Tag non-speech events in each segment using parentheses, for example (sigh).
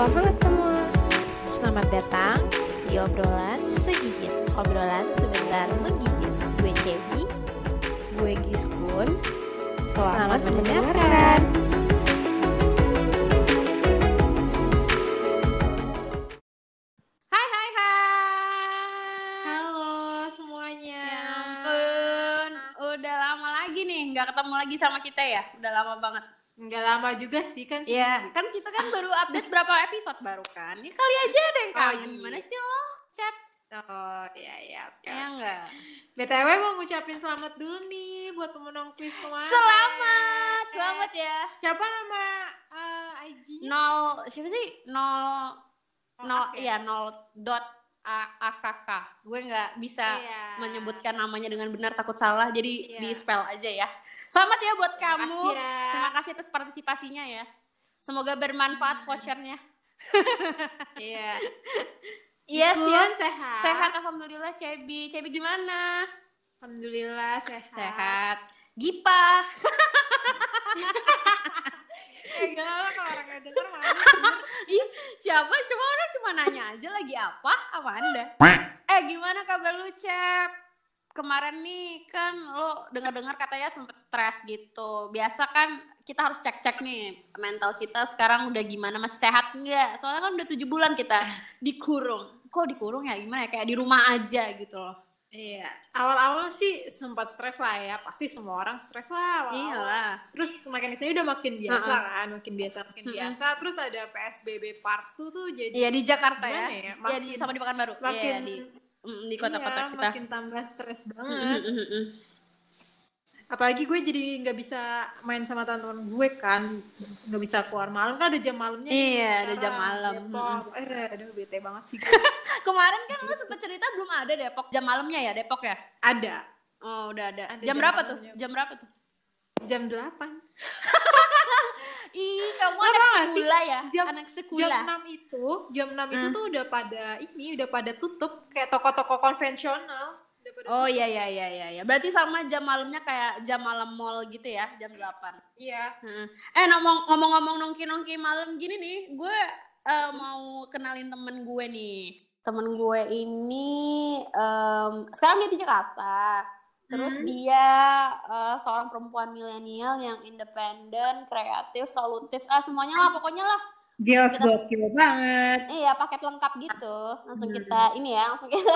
Salam hangat semua. Selamat datang di obrolan segigit. Obrolan sebentar menggigit. Gue Cebi, gue Giskun. Selamat, mendengarkan. Hai hai hai. Halo semuanya. Ya ampun, udah lama lagi nih nggak ketemu lagi sama kita ya. Udah lama banget. Nggak lama juga sih kan. Ya, kan kita kan baru update berapa episode baru kan. Ya kali aja ada yang Oh, kangen. iya. Gimana sih lo, Cep? Oh iya iya. oke. Ya enggak. BTW mau ngucapin selamat dulu nih buat pemenang kuis kemarin. Selamat, selamat ya. Siapa nama eh, IG? Nol, siapa sih? Nol, Oh, nol, oke. iya nol dot A- AKK. Gue nggak bisa Iya. menyebutkan namanya dengan benar takut salah, jadi Iya. di spell aja ya. Selamat ya buat Terima kamu. kasih, Ra. Terima kasih atas partisipasinya ya. Semoga bermanfaat vouchernya. (laughs) Iya. Yes, Ikun, yes. sehat. Sehat alhamdulillah Cebi. Cebi gimana? Alhamdulillah sehat. Sehat. Gipa. Eh gak apa kalau orang yang denger malu. (laughs) Ih, siapa? Cuma orang cuma nanya aja lagi apa? Apa Anda? Eh, gimana kabar lu, Cep? Kemarin nih kan lo dengar-dengar katanya sempet stres gitu. Biasa kan kita harus cek-cek nih mental kita sekarang udah gimana masih sehat nggak? Soalnya kan udah tujuh bulan kita (laughs) dikurung. Kok dikurung ya gimana ya? Kayak di rumah aja gitu loh. Iya. Awal-awal sih sempat stres lah ya. Pasti semua orang stres lah awal-awal. Iyalah. Terus makin ke sini udah makin biasa Heeh. kan, makin biasa, makin Mm-mm. biasa. Terus ada PSBB part 2 tuh jadi Iya di Jakarta ya. Ya? Iya di sama di Pekanbaru. Iya makin di mm, di kota-kota iya, kita. makin tambah stres Mm, banget. mm, mm, mm. Apalagi gue jadi nggak bisa main sama teman-teman gue kan, nggak bisa keluar malam kan ada jam malamnya. Iya, ada sekarang, jam malam. Depok. Eh, aduh bete banget sih. (laughs) Kemarin kan lu sempet cerita belum ada Depok jam malamnya ya Depok ya? ada Oh udah ada. Ada jam, jam berapa tuh? malamnya. Jam berapa tuh? jam 8 (laughs) Ih kamu Lo anak sekolah ya? jam anak jam sekolah. 6 itu, jam 6 itu Hmm. tuh udah pada ini, udah pada tutup kayak toko-toko konvensional. Oh iya iya iya iya. iya. Berarti sama jam malamnya kayak jam malam mall gitu ya, jam 8. Iya. Heeh. Eh ngomong ngomong-ngomong nongki-nongki malam gini nih, gue eh, mau kenalin temen gue nih. Temen gue ini em, sekarang dia di Jakarta. Terus Hmm. dia eh, seorang perempuan milenial yang independen, kreatif, solutif, ah semuanya lah pokoknya lah. Kita- gokil banget. Iya paket lengkap gitu. Langsung Hmm. kita ini ya, langsung kita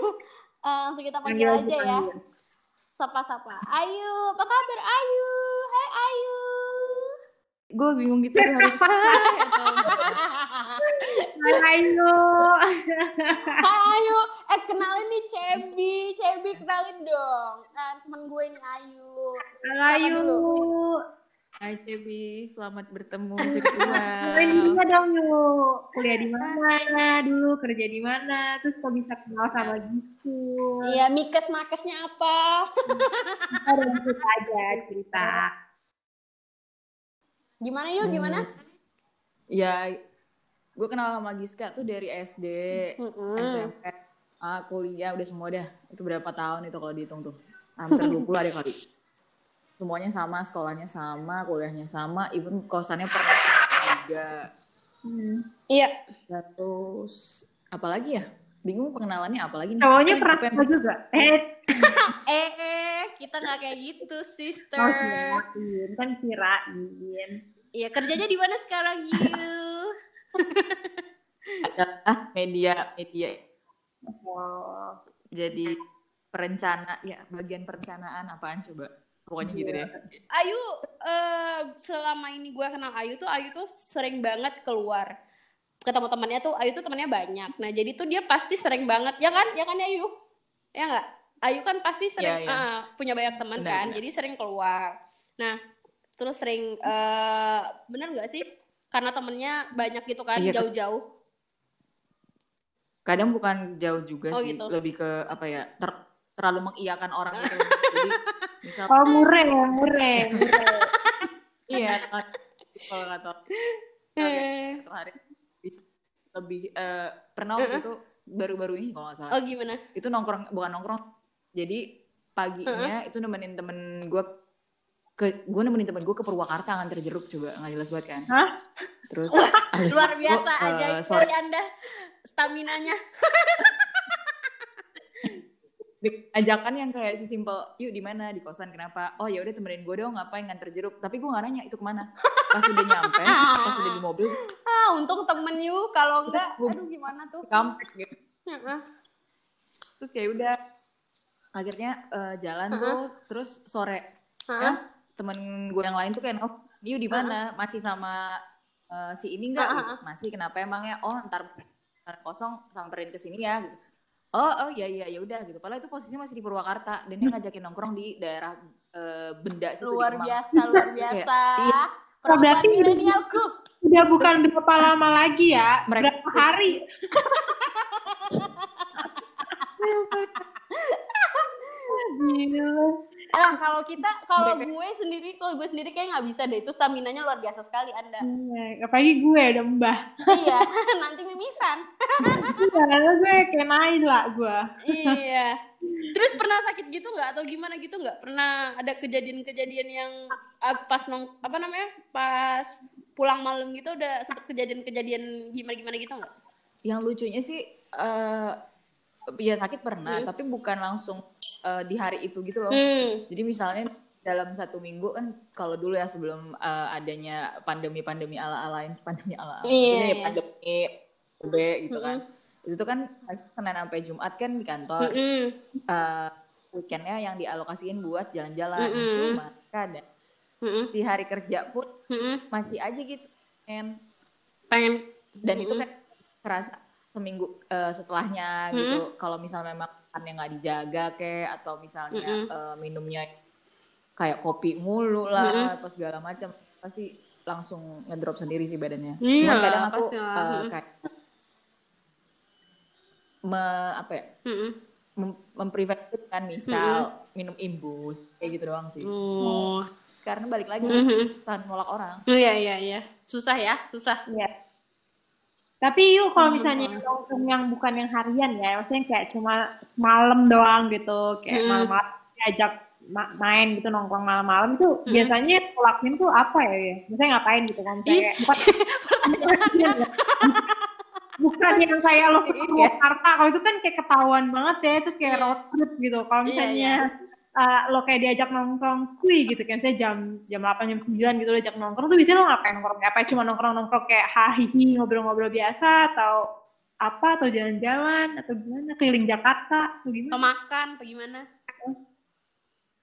(laughs) eh, langsung kita panggil aja ya. Sapa-sapa. Ayu, apa kabar Ayu? Hai Ayu. Gue bingung gitu harus Ayo. Ayu, eh kenalin nih Cebi, Cebi kenalin dong. Nah temen gue ini Ayu. Ayo. Hai Cebi, selamat bertemu (laughs) Kenalin virtual juga dong yuk. Kuliah di mana dulu, kerja di mana, terus kok bisa kenal sama gitu. Iya, mikes makesnya apa? Ada cerita aja cerita. Gimana yuk, gimana? Ya, gue kenal sama Giska tuh dari SD, Mm-mm. SMP, ah, kuliah, udah semua dah Itu berapa tahun itu kalau dihitung tuh Hampir 20 ada kali Semuanya sama, sekolahnya sama, kuliahnya sama Even kosannya pernah sama juga Iya. Terus, apalagi ya? Bingung pengenalannya apalagi nih Cowoknya Siapa pernah sama juga. Eh, (laughs) Eh, eh, kita nggak kayak gitu, sister. oh kirain, kan kirain. Iya, kerjanya di mana sekarang yuk? adalah (laughs) media media Oh, jadi perencana ya bagian perencanaan apaan coba pokoknya gitu deh Ayu, eh, selama ini gue kenal Ayu tuh, Ayu tuh sering banget keluar ketemu temannya tuh, Ayu tuh temannya banyak. Nah jadi tuh dia pasti sering banget, ya kan? Ya kan ya Ayu? Ya nggak? Ayu kan pasti sering Iya, iya. ah, punya banyak teman kan, benar. jadi sering keluar. Nah terus sering, eh bener nggak sih? Karena temennya banyak gitu kan, Iya, jauh-jauh. kadang bukan jauh juga Oh, sih gitu. lebih ke apa ya ter- terlalu mengiyakan orang gitu (laughs) jadi misal oh mure ya, mure, iya kalau kata (laughs) satu hari bisa lebih eh, pernah waktu itu baru-baru ini kalau nggak salah oh gimana? itu nongkrong bukan nongkrong jadi paginya itu nemenin temen gue ke gue nemenin temen gue ke Purwakarta nganter jeruk coba nggak jelas banget kan. Hah? terus (laughs) Luar biasa Gua, eh, ajaib sore- sekali Anda stamina-nya. (laughs) ajakan yang kayak sesimpel yuk di mana? Di kosan kenapa? Oh ya udah temenin gue dong ngapain nganter jeruk? Tapi gue nggak nanya itu ke mana? Pas udah nyampe pas udah di mobil. Ah, untung temen you kalau enggak aduh gimana tuh? kampret gitu Heeh. terus kayak udah akhirnya eh, jalan tuh terus sore Heeh. ya, temen gue yang lain tuh kayak oh yuk di mana masih sama eh, si ini enggak Heeh. masih kenapa emangnya oh ntar ntar kosong samperin ke sini ya gitu oh oh ya ya ya udah gitu padahal itu posisinya masih di Purwakarta dan dia ngajakin nongkrong di daerah eh, benda situ Luar biasa, luar (laughs) biasa. iya. Perempuan berarti- milenialku. Udah bukan berapa lama lagi ya, (laughs) Mereka- berapa hari. (laughs) Gila. Nah, kalau kita, kalau gue sendiri, kalau gue sendiri kayak nggak bisa deh. Itu stamina-nya luar biasa sekali Anda. Iya, Apalagi gue udah mbah. iya, (laughs) nanti mimisan. Karena gue kayak naik lah gue. iya. Terus pernah sakit gitu nggak atau gimana gitu nggak? Pernah ada kejadian-kejadian yang ah, pas nong apa namanya? Pas pulang malam gitu udah sempet kejadian-kejadian gimana-gimana gitu nggak? yang lucunya sih eh ya sakit pernah Hmm. tapi bukan langsung eh, di hari itu gitu loh Hmm. Jadi misalnya dalam satu minggu kan kalau dulu ya sebelum uh, adanya pandemi-pandemi ala-alain (laughs) pandemi ala-ala maksudnya ya iya. pandemi B gitu kan. Itu kan Senin sampai Jumat kan di kantor. Mm-mm. Uh, weekendnya yang dialokasiin buat jalan-jalan. Mm-mm. Cuma kadang Mm-mm. di hari kerja pun Mm-mm. masih aja gitu. kan. Pengen Dan itu kan kerasa seminggu uh, setelahnya gitu. Kalau misalnya memang makannya nggak dijaga kayak atau misalnya Mm-mm. uh, minumnya kayak kopi mulu lah apa segala macam pasti langsung ngedrop sendiri sih badannya. Iya, Cuman kadang aku uh, kayak me, apa ya Mm-mm. mem- mempreventifkan misal minum imbus kayak gitu doang sih. Oh. Karena balik lagi Mhm. tahan nolak orang. Iya iya iya. Susah ya, susah. Iya. Tapi yuk kalau Hmm, misalnya nongkrong yang bukan yang harian ya, maksudnya kayak cuma malam doang gitu, kayak Hmm. malam-malam diajak ma- main gitu nongkrong malam-malam itu Hmm. biasanya ngelakuin tuh apa ya? ya? Maksudnya ngapain gitu kan? Kayak bukan, (laughs) (laughs) bukan yang kayak lo ke Iya. Purwakarta, kalau itu kan kayak ketahuan banget ya, itu kayak Iya. road trip gitu. Kalau Iya, misalnya uh, lo kayak diajak nongkrong kui gitu kan, saya jam jam 8 jam 9 gitu lo ajak nongkrong tuh biasanya lo ngapain nongkrong? Apa cuma nongkrong-nongkrong kayak hahihi ngobrol-ngobrol biasa atau apa atau jalan-jalan atau gimana keliling Jakarta atau Atau gimana? makan apa gimana?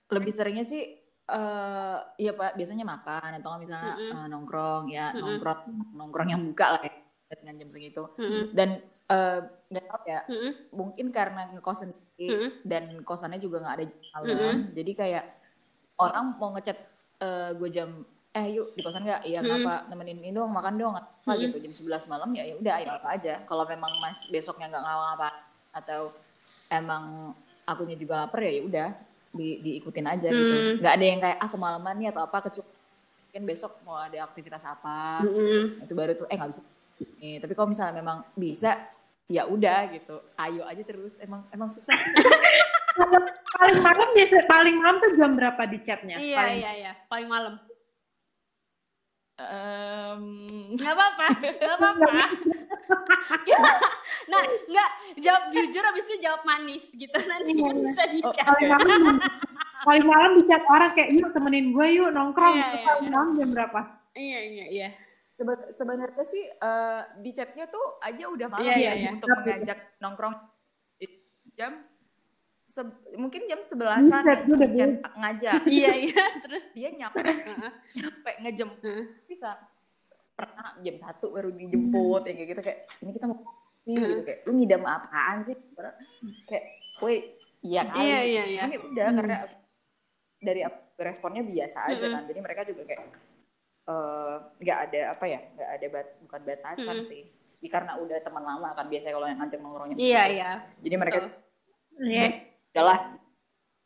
Lebih seringnya sih eh iya pak biasanya makan atau nggak misalnya Mm-mm. eh, nongkrong ya Mm-mm. nongkrong nongkrong yang buka lah ya dengan jam segitu Mm-mm. dan eh, nggak tahu ya Mm-mm. mungkin karena ngekos sendiri Mm-mm. dan kosannya juga nggak ada jam malam Mm-mm. jadi kayak orang mau ngechat eh, gue jam eh yuk di kosan nggak iya kenapa nemenin ini dong makan dong apa Mm-mm. gitu jam 11 malam ya ya udah ayo apa aja kalau memang mas besoknya nggak ngapa atau emang akunya juga lapar ya ya udah di, diikutin aja gitu Mm. nggak ada yang kayak ah kemalaman nih atau apa kecuali mungkin besok mau ada aktivitas apa Mm-mm. itu baru tuh eh nggak bisa nih tapi kalau misalnya memang bisa ya udah gitu ayo aja terus emang emang susah sih (laughs) paling malam biasa paling malam tuh jam berapa di chatnya? Iya Paling- iya iya. Paling malam. Em, Nggak apa-apa, nggak apa-apa. (laughs) (laughs) nah, nggak jawab jujur abis itu jawab manis gitu nanti Iya, iya. bisa Oh, dikat. paling malam paling malam di chat orang kayak yuk temenin gue yuk nongkrong Iya, gitu iya, paling iya. malam jam berapa? Iya iya iya. Seben- sebenarnya sih eh, di chatnya tuh aja udah malam Iya, ya iya. untuk mengajak nongkrong. Jam se- mungkin jam sebelasan di udah chat ngajak. (laughs) Iya iya. Terus? Dia nyampe Heeh. nyampe ngejem bisa. Pernah jam satu baru dijemput ya kayak gitu kayak ini kita mau sih gitu. Kayak lu ngidam apaan sih? Kayak woi iya kali. Iya, iya, iya. ini udah karena dari ap- responnya biasa aja kan. Jadi mereka juga kayak eh, nggak ada apa ya nggak ada bat, bukan batasan Mm. sih Ya, karena udah teman lama kan biasanya kalau yang ngajak nongkrongnya Iya segitu. iya. jadi mereka. Iya. udahlah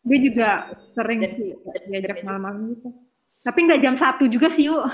Gue juga sering Dan- sih diajak dan- malam-malam gitu. Tapi nggak jam satu juga sih yuk. (laughs)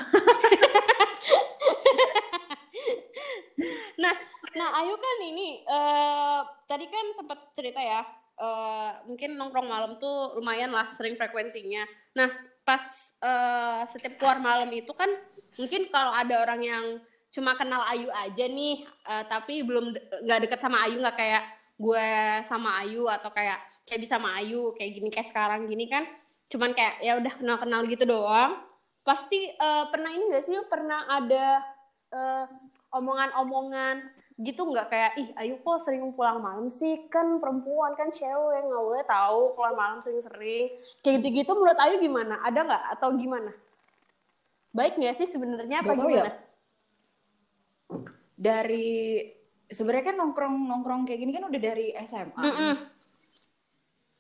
Nah, nah Ayu kan ini eh tadi kan sempat cerita ya eh, mungkin nongkrong malam tuh lumayan lah sering frekuensinya. Nah pas eh, setiap keluar malam itu kan mungkin kalau ada orang yang cuma kenal Ayu aja nih, eh, tapi belum de- nggak deket sama Ayu nggak kayak gue sama Ayu atau kayak bisa sama Ayu kayak gini kayak sekarang gini kan, cuman kayak ya udah kenal-kenal gitu doang. Pasti eh, pernah ini gak sih pernah ada omongan-omongan gitu nggak kayak ih Ayu kok sering pulang malam sih? Kan perempuan kan cewek nggak boleh tahu pulang malam sering-sering. Kayak gitu-gitu menurut Ayu gimana? Ada nggak? Atau gimana? Baik nggak sih sebenarnya? Apa tahu gimana? Ya. Dari sebenarnya kan nongkrong nongkrong kayak gini kan udah dari SMA. Mm-mm.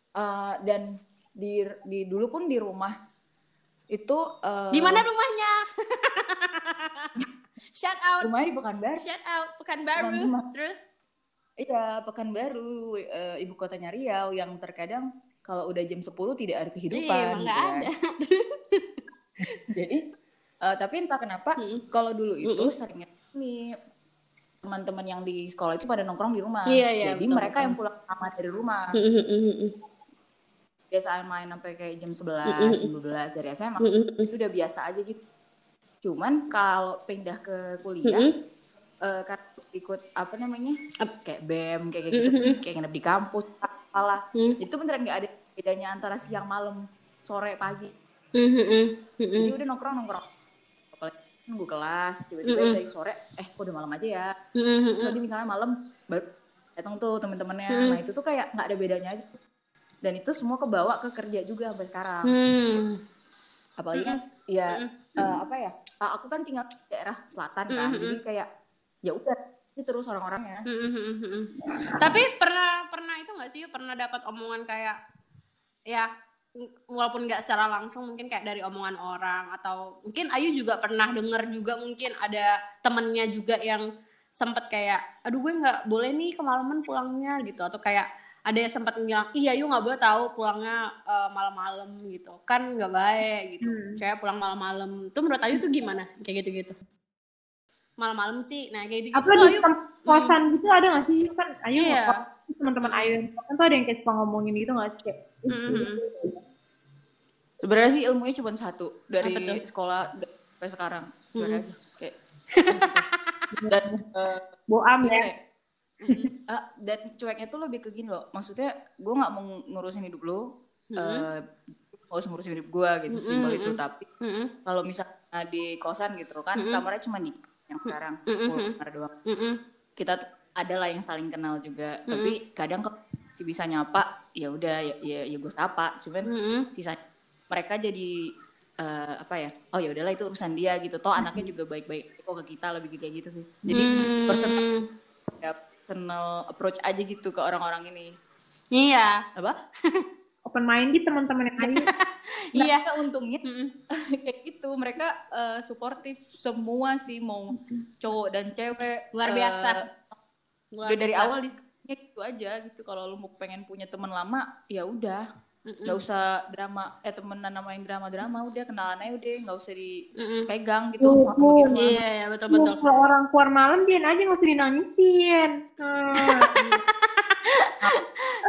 Eh, dan di di dulu pun di rumah itu eh, di mana rumahnya (laughs) shout out rumahnya di Pekanbaru. shout out Pekanbaru terus Iya, Pekanbaru, eh, ibu kotanya Riau yang terkadang kalau udah jam 10 tidak ada kehidupan. iya gitu kan. ada (laughs) Jadi, eh, tapi entah kenapa Mm-mm. kalau dulu itu Mm-mm. seringnya nih teman-teman yang di sekolah itu pada nongkrong di rumah. Iya, iya, Jadi betul, mereka betul. yang pulang lama dari rumah. Mm-mm. Biasaan main sampai kayak jam 11, Mm-mm. jam 12 dari SMA. Itu udah biasa aja gitu. Cuman kalau pindah ke kuliah, Mm-mm. eh, karena ikut apa namanya Ap- kayak bem kayak gitu Mm-mm. kayak nginep di kampus apalah Mm. itu beneran nggak ada bedanya antara siang malam sore pagi Mm-mm. Mm-mm. jadi udah nongkrong nongkrong apalagi nunggu kelas tiba-tiba Mm-mm. dari sore eh kok udah malam aja ya Mm-mm. nanti misalnya malam baru datang tuh temen-temennya Mm. nah itu tuh kayak nggak ada bedanya aja dan itu semua kebawa ke kerja juga sampai sekarang Hmm. apalagi kan ya eh, apa ya ah, aku kan tinggal di daerah selatan kan Mm-mm. jadi kayak ya udah terus orang-orangnya Mm-mm. Tapi pernah pernah itu nggak sih pernah dapat omongan kayak ya walaupun nggak secara langsung mungkin kayak dari omongan orang atau mungkin Ayu juga pernah denger juga mungkin ada temennya juga yang sempet kayak aduh gue nggak boleh nih kemalaman pulangnya gitu atau kayak ada yang sempat bilang iya Ayu nggak boleh tahu pulangnya eh, malam-malam gitu kan nggak baik gitu Hmm. cewek pulang malam-malam itu menurut Ayu tuh gimana kayak gitu-gitu malam-malam sih nah kayak gitu Apa di Ayu kosan gitu ada nggak sih? Kan Ayu Iya. ngekos, teman-teman Ayu kosan tuh ada yang kayak suka ngomongin gitu nggak sih? Kayak, "Ih, Mhm. Sebenarnya sih ilmunya cuma satu dari tuh? sekolah sampai sekarang. Aja. Kayak (laughs) dan eh, Boam ya. Deh. Ah, dan cueknya tuh lebih ke gini loh. Maksudnya gue nggak mau ngurusin hidup lo. eh gak usah ngurusin hidup gue gitu Mm-mm, simpel itu tapi Mm-mm. kalau misalnya di kosan gitu kan Mm-mm. kamarnya cuma di yang sekarang Mm-mm. 10 kamar doang Mm-mm. kita tuh ada lah yang saling kenal juga tapi kadang kok si bisa nyapa ya udah ya ya, ya gue sapa cuman Mm-mm. sisa mereka jadi eh, apa ya oh ya udahlah itu urusan dia gitu toh anaknya juga baik-baik kok ke kita lebih kayak gitu sih jadi Hmm. personal ya, personal approach aja gitu ke orang-orang ini Iya. apa (laughs) Open minded teman-teman yang Ayu. (laughs) Iya. Untungnya Mm-mm. (laughs) kayak gitu mereka eh, suportif semua sih mau cowok dan cewek Luar eh, biasa. Luar udah dari biasa. awal di gitu aja gitu kalau lu mau pengen punya teman lama ya udah Mm-mm. nggak usah drama eh temenan nama yang drama drama udah kenalan aja udah nggak usah dipegang gitu gitu mah. Iya, iya, betul betul. Kalau orang keluar malam biarin aja nggak usah dinangisin. Hmm. (laughs)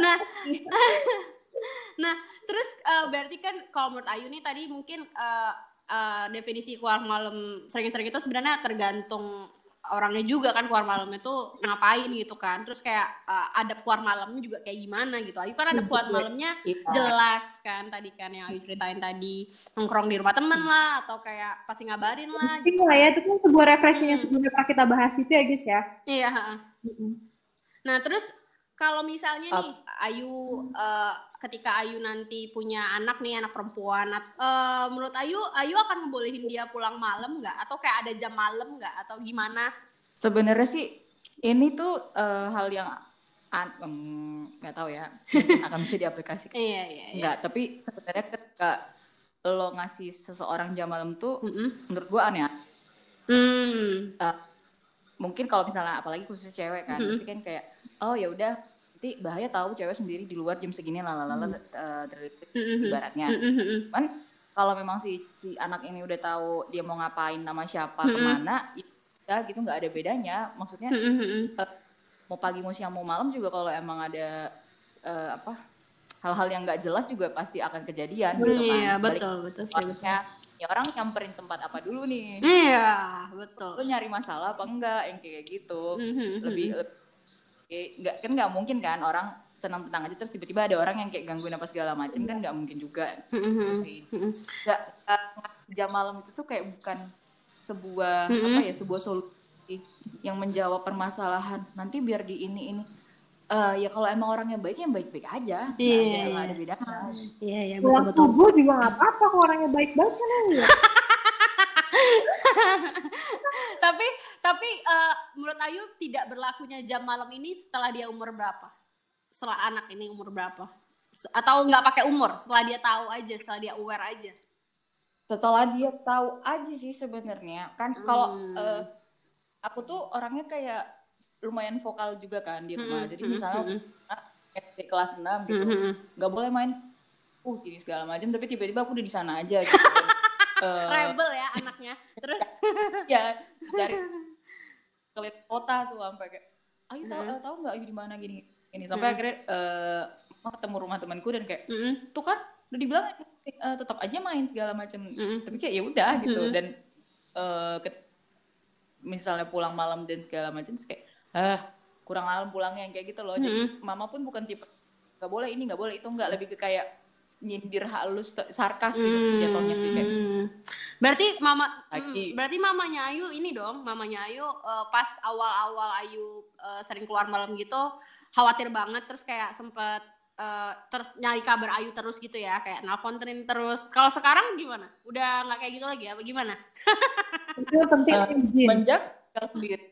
Nah, (laughs) nah terus eh, berarti kan kalau menurut Ayu nih tadi mungkin eh, eh, definisi keluar malam sering-sering itu sebenarnya tergantung orangnya juga kan keluar malam itu ngapain gitu kan. Terus kayak eh, adab keluar malamnya juga kayak gimana gitu. Ayu kan adab keluar malamnya Iya. jelas kan tadi kan yang Ayu ceritain tadi. Nongkrong di rumah temen lah atau kayak pasti ngabarin lah Penting lah ya, itu kan sebuah refreshing yang sebelumnya pernah kita bahas itu ya guys ya. iya. Nah, terus kalau misalnya nih Ayu eh, ketika Ayu nanti punya anak nih, anak perempuan, eh, menurut Ayu, Ayu akan ngebolehin dia pulang malam nggak? Atau kayak ada jam malam nggak? Atau gimana? sebenarnya sih ini tuh eh, hal yang nggak tahu ya (laughs) akan bisa diaplikasikan Iya, iya, iya. nggak tapi sebenarnya ketika lo ngasih seseorang jam malam tuh Mm-mm. menurut gua aneh Hmm. Eh, mungkin kalau misalnya apalagi khusus cewek kan pasti kan kayak oh ya udah nanti bahaya tahu cewek sendiri di luar jam segini lalalala eh, terlilit Mm-mm. ibaratnya Mm-mm. cuman kalau memang si si anak ini udah tahu dia mau ngapain nama siapa Mm-mm. ke mana ya gitu nggak ada bedanya maksudnya Mm-mm. mau pagi mau siang mau malam juga kalau emang ada eh, apa hal-hal yang nggak jelas juga pasti akan kejadian gitu kan. Iya, Balik betul, betul sih, betul. Ya orang nyamperin tempat apa dulu nih? Iya, betul. Lu nyari masalah apa enggak yang kayak gitu? Mhm, Lebih lebih nggak kan nggak mungkin kan orang tenang-tenang aja terus tiba-tiba ada orang yang kayak gangguin apa segala macem kan nggak mungkin juga Mhm, gitu sih. mhm. Nggak eh, jam malam itu tuh kayak bukan sebuah Mhm. apa ya sebuah solusi yang menjawab permasalahan nanti biar di ini ini Eh, ya kalau emang orangnya baik ya baik-baik aja nggak Iya, ada, nggak iya. ada bedanya Iya, iya, Pulang betul, betul. subuh juga nggak apa-apa kok orangnya baik-baik kan ya. (laughs) tapi tapi eh, menurut Ayu tidak berlakunya jam malam ini setelah dia umur berapa? Setelah anak ini umur berapa? Atau nggak pakai umur? Setelah dia tahu aja, setelah dia aware aja. setelah dia tahu aja sih sebenarnya kan kalau Hmm. eh, aku tuh orangnya kayak lumayan vokal juga kan di rumah jadi misalnya hmm, ah, SD kelas 6 gitu Mhm, mhm. nggak boleh main uh gini segala macam tapi tiba-tiba aku udah di sana aja gitu (laughs) Eh, Rebel ya anaknya. Terus (laughs) ya dari kelit kota tuh sampai kayak ayo tahu Hmm. eh, tahu nggak ayo di mana gini gini sampai akhirnya eh mau ketemu rumah temanku dan kayak mm, tuh kan udah dibilang eh, tetap aja main segala macam Mm-mm. tapi kayak ya udah gitu Mm-mm. dan eh, ket- misalnya pulang malam dan segala macam terus kayak ah kurang malam pulangnya yang kayak gitu loh jadi mama pun bukan tipe nggak boleh ini nggak boleh itu nggak lebih ke kayak nyindir halus sarkas gitu Hmm. jatuhnya sih kayak Berarti mama hmm, berarti mamanya Ayu ini dong, mamanya Ayu eh, pas awal-awal Ayu eh, sering keluar malam gitu khawatir banget terus kayak sempet eh, terus nyari kabar Ayu terus gitu ya, kayak nelfon Trin terus. Kalau sekarang gimana? Udah nggak kayak gitu lagi apa gimana? (laughs) Itu penting Eh, izin. menjak sendiri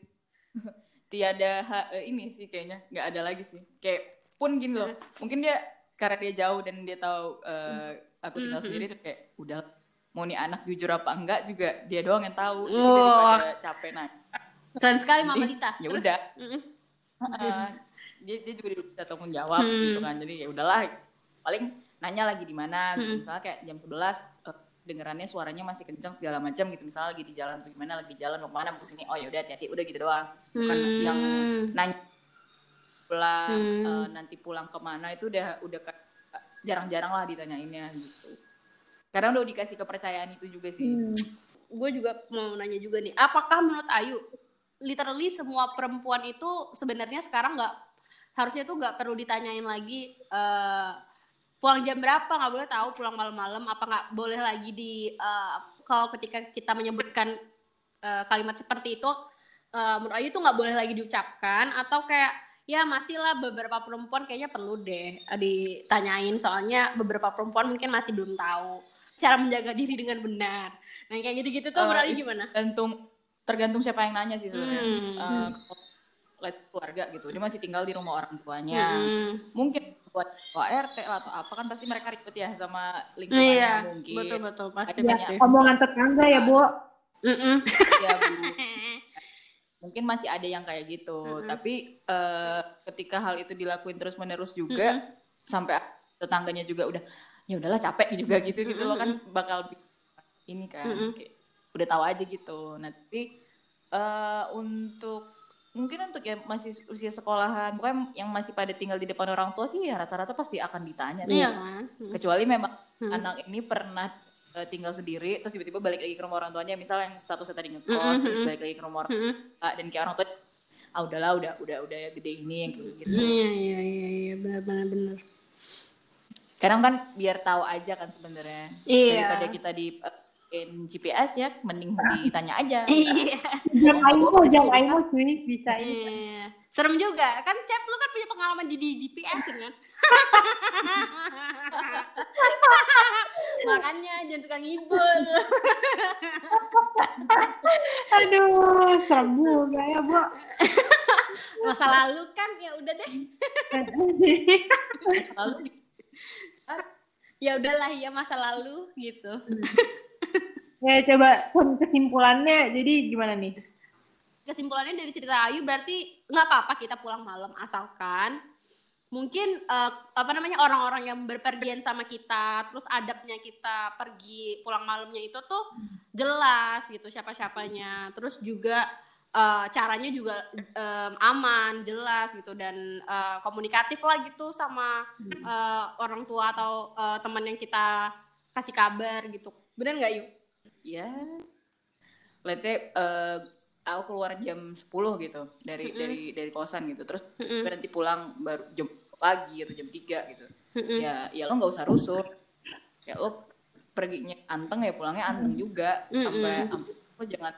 (laughs) tiada ha- eh, ini sih kayaknya nggak ada lagi sih kayak pun gini loh mungkin dia karena dia jauh dan dia tahu eh, aku tinggal Mhm. sendiri terus kayak udah mau nih anak jujur apa enggak juga dia doang yang tahu daripada capek nanya Keren sekali Mama Lita. ya udah. Heeh. dia dia juga bisa tanggung jawab Hmm. gitu kan jadi ya udahlah paling nanya lagi di mana gitu. Hmm. misalnya kayak jam 11 eh, dengerannya suaranya masih kencang segala macam gitu misalnya lagi di jalan atau gimana lagi di jalan mau ke mana mau ke sini oh ya udah hati-hati udah gitu doang bukan Hmm. yang nanya pulang Hmm. eh, nanti pulang ke mana itu udah udah jarang-jarang lah ditanyainnya gitu karena udah dikasih kepercayaan itu juga sih Hmm. gue juga mau nanya juga nih, apakah menurut Ayu, literally semua perempuan itu sebenarnya sekarang nggak harusnya tuh nggak perlu ditanyain lagi eh, pulang jam berapa nggak boleh tahu pulang malam-malam apa nggak boleh lagi di eh, kalau ketika kita menyebutkan eh, kalimat seperti itu eh, menurut Ayu tuh nggak boleh lagi diucapkan atau kayak ya masih lah beberapa perempuan kayaknya perlu deh eh, ditanyain soalnya beberapa perempuan mungkin masih belum tahu cara menjaga diri dengan benar. Nah kayak gitu-gitu tuh Ayu itu gimana? tergantung tergantung siapa yang nanya sih sebenarnya Hmm. Eh, lihat keluarga gitu dia masih tinggal di rumah orang tuanya Hmm. mungkin buat RT lah atau apa kan pasti mereka ribet ya sama lingkungannya Iya, mungkin betul betul pasti pasti. Omongan tetangga ya, Bu. Mm-mm. ya Bu. (laughs) mungkin masih ada yang kayak gitu Mm-mm. tapi eh, ketika hal itu dilakuin terus menerus juga sampai tetangganya juga udah ya udahlah capek juga gitu gitu loh kan bakal ini kan Mm-mm. kayak, udah tahu aja gitu nah tapi eh, untuk mungkin untuk yang masih usia sekolahan bukan yang masih pada tinggal di depan orang tua sih ya rata-rata pasti akan ditanya sih Iya kan? Mm. kecuali memang Hmm. anak ini pernah eh, tinggal sendiri terus tiba-tiba balik lagi ke rumah orang tuanya misalnya yang statusnya tadi ngekos Mm-mm, terus mm-mm. balik lagi ke rumah orang tua dan kayak orang tua ah udahlah udah udah udah gede ini yang kayak gitu Iya iya iya iya benar benar benar. kadang kan biar tahu aja kan sebenarnya Iya. daripada kita di eh, in GPS ya mending ditanya aja (laughs) Iya. Jam Aimo, jam Aimo cuy, bisa. Iya. Serem juga. Kan Cep lu kan punya pengalaman jadi GPS kan? (laughs) Makanya jangan suka ngibul. (laughs) Aduh, serem juga ya, Bu. Masa lalu kan ya udah deh. lalu di- Ya udahlah ya masa lalu gitu. Ya coba kesimpulannya, jadi gimana nih? kesimpulannya dari cerita Ayu berarti nggak apa-apa kita pulang malam asalkan mungkin eh, apa namanya orang-orang yang berpergian sama kita terus adabnya kita pergi pulang malamnya itu tuh jelas gitu siapa-siapanya terus juga uh, caranya juga um, aman, jelas gitu dan uh, komunikatif lah gitu sama uh, orang tua atau uh, teman yang kita kasih kabar gitu. Bener nggak yuk? Ya, let's say uh, aku keluar jam 10 gitu dari mm -hmm. dari dari kosan gitu, terus mm -hmm. berhenti pulang baru jam pagi atau jam 3 gitu. Mm -hmm. Ya, ya lo nggak usah rusuh. Ya lo perginya anteng ya pulangnya anteng juga mm -hmm. sampai lo jangan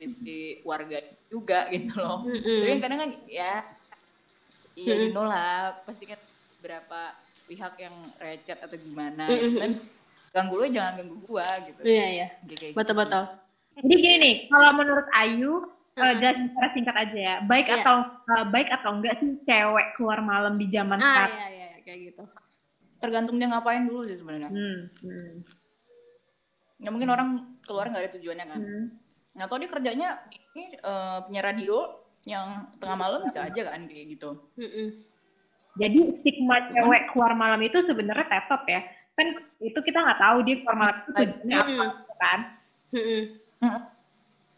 di warga juga gitu loh. Mm -hmm. Tapi kan kadang kan ya iya mm -hmm. you know lah pasti kan berapa pihak yang recet atau gimana mm -hmm. Ganggu lo jangan ganggu gua gitu. Iya iya. Gitu betul betul. Jadi gini nih, kalau menurut Ayu uh, uh secara singkat aja ya, baik yeah. atau uh, baik atau enggak sih cewek keluar malam di zaman ah, sekarang? Iya iya kayak gitu. Tergantung dia ngapain dulu sih sebenarnya. Hmm, hmm. Ya mungkin orang keluar nggak ada tujuannya kan. Hmm Nah, atau dia kerjanya ini uh, punya radio yang tengah malam bisa aja kan kayak gitu. Mm-mm. Jadi stigma cewek keluar malam itu sebenarnya tetap ya. Kan itu kita nggak tahu dia keluar malam itu tujuannya apa gitu kan. Mm-mm.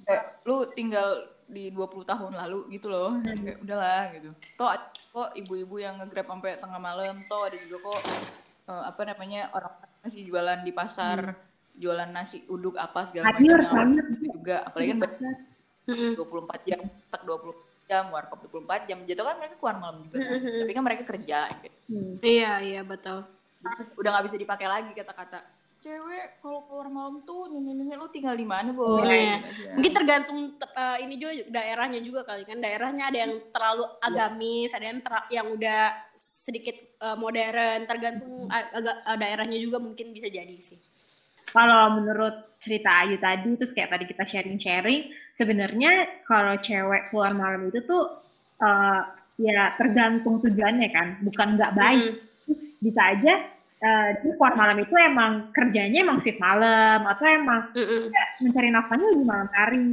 Kayak, lu tinggal di 20 tahun lalu gitu loh. Hmm. Kayak udahlah gitu. Toh kok ibu-ibu yang nge-grab sampai tengah malam, toh ada juga kok uh, apa namanya orang masih jualan di pasar. Hmm jualan nasi uduk apa segala macam juga apalagi kan dua puluh empat jam tak dua puluh jam warkop dua puluh empat jam jadi kan mereka keluar malam juga kan? tapi kan mereka kerja gitu. hmm. iya iya betul udah nggak bisa dipakai lagi kata-kata. Cewek kalau keluar malam tuh nenek-nenek lu tinggal di mana boy iya. mungkin tergantung uh, ini juga daerahnya juga kali kan. Daerahnya ada yang terlalu agamis ada yang ter yang udah sedikit uh, modern. Tergantung agak uh, daerahnya juga mungkin bisa jadi sih. Kalau menurut cerita Ayu tadi terus kayak tadi kita sharing-sharing sebenarnya kalau cewek keluar malam itu tuh uh, ya tergantung tujuannya kan. Bukan nggak baik. Hmm. Bisa aja uh, dia keluar malam itu emang kerjanya emang shift malam atau emang mm ya, mencari nafkahnya di malam hari.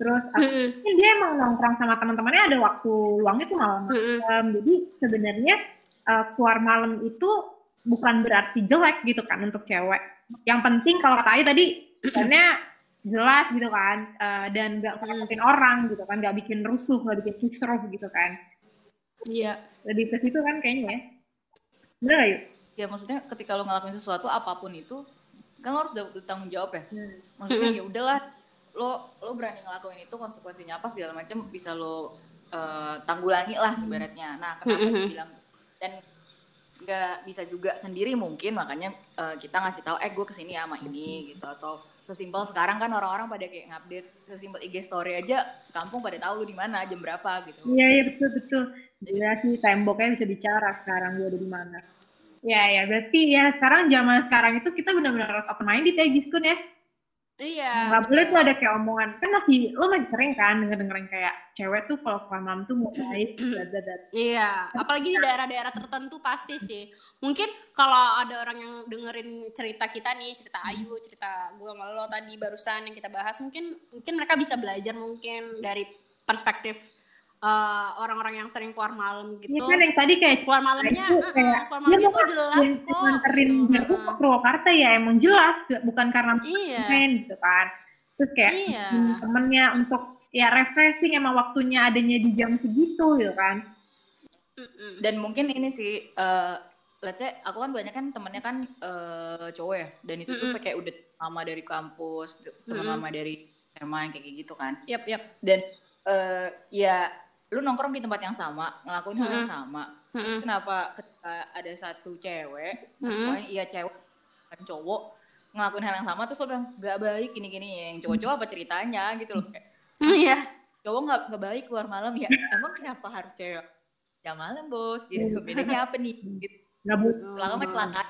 Terus mm -mm. dia emang nongkrong sama teman-temannya ada waktu luangnya tuh malam malam. Mm -mm. jadi sebenarnya uh, keluar malam itu bukan berarti jelek gitu kan untuk cewek. Yang penting kalau kata Ayu tadi karena jelas gitu kan uh, dan nggak ngikutin orang gitu kan nggak bikin rusuh nggak bikin kisruh gitu kan. Iya. Lebih ke situ kan kayaknya ya gak yuk ya maksudnya ketika lo ngelakuin sesuatu apa pun itu kan lo harus dapat tanggung jawab ya. Hmm. maksudnya ya udahlah lo lo berani ngelakuin itu konsekuensinya apa segala macam bisa lo uh, tanggulangi lah ibaratnya. Nah kenapa dibilang dan nggak bisa juga sendiri mungkin makanya uh, kita ngasih tahu eh gue ke sini ya sama ini gitu atau sesimpel sekarang kan orang-orang pada kayak ngupdate sesimpel IG story aja sekampung pada tahu lu di mana jam berapa gitu. Iya iya betul betul. Jadi sih temboknya bisa bicara sekarang gue ada di mana. Ya ya berarti ya sekarang zaman sekarang itu kita benar-benar harus open minded ya Giskun ya Iya. Nggak boleh tuh ada kayak omongan. Kan masih, lo masih sering kan denger-dengerin kayak cewek tuh kalau keluar malam tuh mau baik. iya. Apalagi di daerah-daerah tertentu pasti sih. Mungkin kalau ada orang yang dengerin cerita kita nih, cerita Ayu, cerita gue sama lo tadi barusan yang kita bahas, mungkin mungkin mereka bisa belajar mungkin dari perspektif eh, orang-orang yang sering keluar malam gitu. Iya kan yang tadi kayak keluar malamnya, itu, kayak, uh, keluar malam itu jelas kok. Nganterin gitu. uh, Purwakarta ya emang jelas, bukan karena iya. main gitu kan. Terus kayak iya. temennya untuk ya refreshing emang waktunya adanya di jam segitu gitu kan. Dan mungkin ini sih, uh, let's say aku kan banyak kan temennya kan uh, cowok ya, dan itu mm -mm. tuh kayak udah lama dari kampus, teman lama dari SMA yang kayak gitu kan. Yap, yap. Dan uh, ya lu nongkrong di tempat yang sama ngelakuin hal yang sama. Hmm. kenapa ketika ada satu cewek hmm. iya cewek kan cowok ngelakuin hal yang sama terus lo bilang gak baik gini gini yang cowok-cowok apa ceritanya? Gitu loh kayak iya. Cowok nggak nggak baik keluar malam ya (laughs) emang kenapa harus cewek jam malam bos? Gitu iya. bedanya apa nih? (laughs) Gitu. Belakang mah kelakat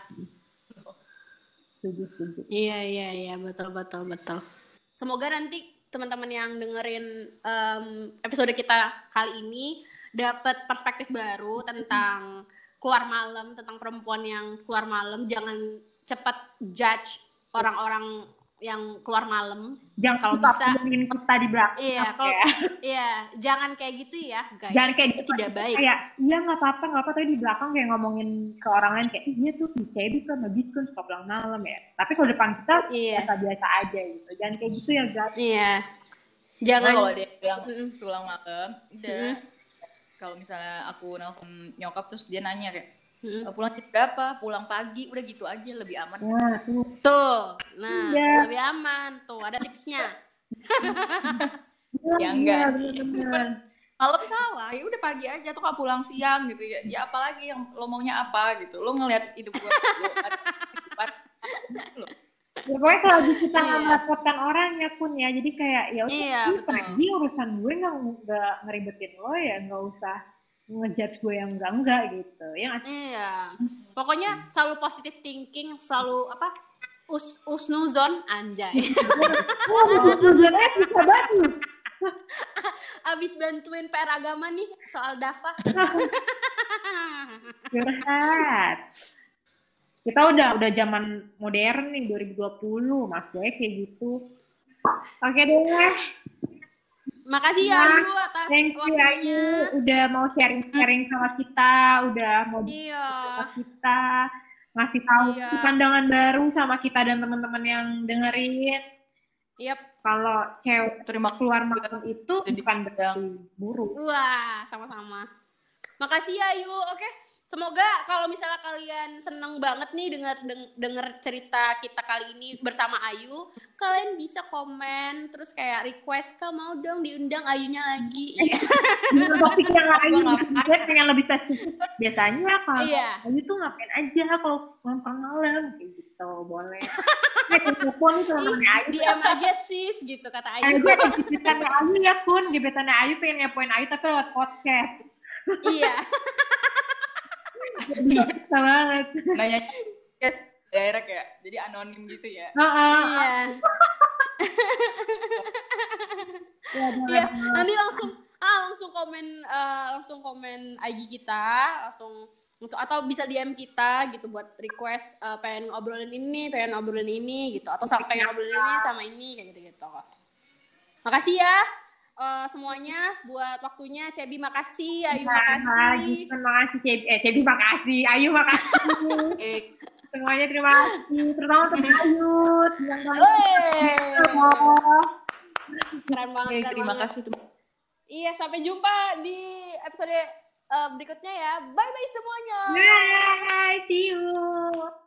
iya iya iya betul betul betul. Semoga nanti teman-teman yang dengerin um, episode kita kali ini dapat perspektif baru tentang keluar malam, tentang perempuan yang keluar malam. Jangan cepat judge orang-orang yang keluar malam. Jangan kalau bisa kita di belakang. Iya, kalau ya. iya, jangan kayak gitu ya, guys. Jangan kayak gitu tidak baik. Kayak iya nggak apa-apa, nggak apa tapi di belakang kayak ngomongin ke orang lain kayak iya tuh si Cebi kan habis kan suka pulang malam ya. Tapi kalau depan kita iya. biasa-biasa aja gitu. Jangan kayak gitu ya, guys. Iya. Jangan kalau dia bilang pulang malam udah Mm-mm. kalau misalnya aku nelfon nyokap terus dia nanya kayak "E, pulang jam berapa? Pulang pagi. Udah gitu aja lebih aman. Nah, tuh. Tuh, nah Iya. lebih aman. Tuh ada tipsnya. (laughs) Ya, Iya, enggak. malam salah ya udah pagi aja. Tuh kak pulang siang gitu ya. Ya apalagi yang lo maunya apa gitu. Lo ngelihat hidup gue Ya, pokoknya selagi kita nggak Iya. merepotkan orang ya pun ya. Jadi kayak ya udah Iya, pergi urusan gue nggak nggak ngeribetin lo ya. Nggak usah ngejudge gue yang enggak enggak gitu ya? Iya. Pokoknya selalu positive thinking, selalu apa? Us usnuzon anjay. (laughs) tujuannya bisa banget (laughs) Abis bantuin PR agama nih soal Dafa. (laughs) curhat kita udah udah zaman modern nih 2020 mas kayak gitu oke deh Makasih ya Ayu atas thank you waktunya. Ayu udah mau sharing sharing sama kita udah mau Iya. sama kita ngasih tahu Iya. pandangan baru sama kita dan teman-teman yang dengerin Yep. kalau cewek terima keluar malam itu Jadi bukan berarti buruk Wah, sama-sama. Makasih ya Ayu. Oke. Semoga kalau misalnya kalian seneng banget nih dengar deng- denger cerita kita kali ini bersama Ayu, kalian bisa komen terus kayak request kak mau dong diundang Ayunya lagi. topik yang lain gue pengen lebih spesifik biasanya kalau Iya. Ayu tuh ngapain aja kalau nongkrong malam kayak gitu boleh Eh, telepon nih teman-temannya Ayu DM aja sis gitu kata Ayu. ada gebetannya Ayu ya pun gebetannya Ayu pengen ngepoin Ayu tapi lewat podcast iya. Bisa banget nanya direct ya jadi anonim gitu ya Heeh. Iya. Ya, Iya, jangan- nanti langsung ah langsung komen eh, langsung komen IG kita, langsung langsung atau bisa DM kita gitu buat request eh, pengen ngobrolin ini, pengen ngobrolin ini gitu atau sama pengen ngobrolin ini sama ini kayak gitu-gitu. Makasih ya eh, semuanya buat waktunya Cebi makasih, Ayu Nah, makasih. Terima kasih Cebi. Eh, Cebi makasih. Ayu makasih. eh (laughs) Semuanya terima kasih. Terutama untuk Ayu. Wey, Oh. keren banget. keren terima banget. kasih teman Iya, sampai jumpa di episode eh, berikutnya ya. Bye bye semuanya. Bye. See you.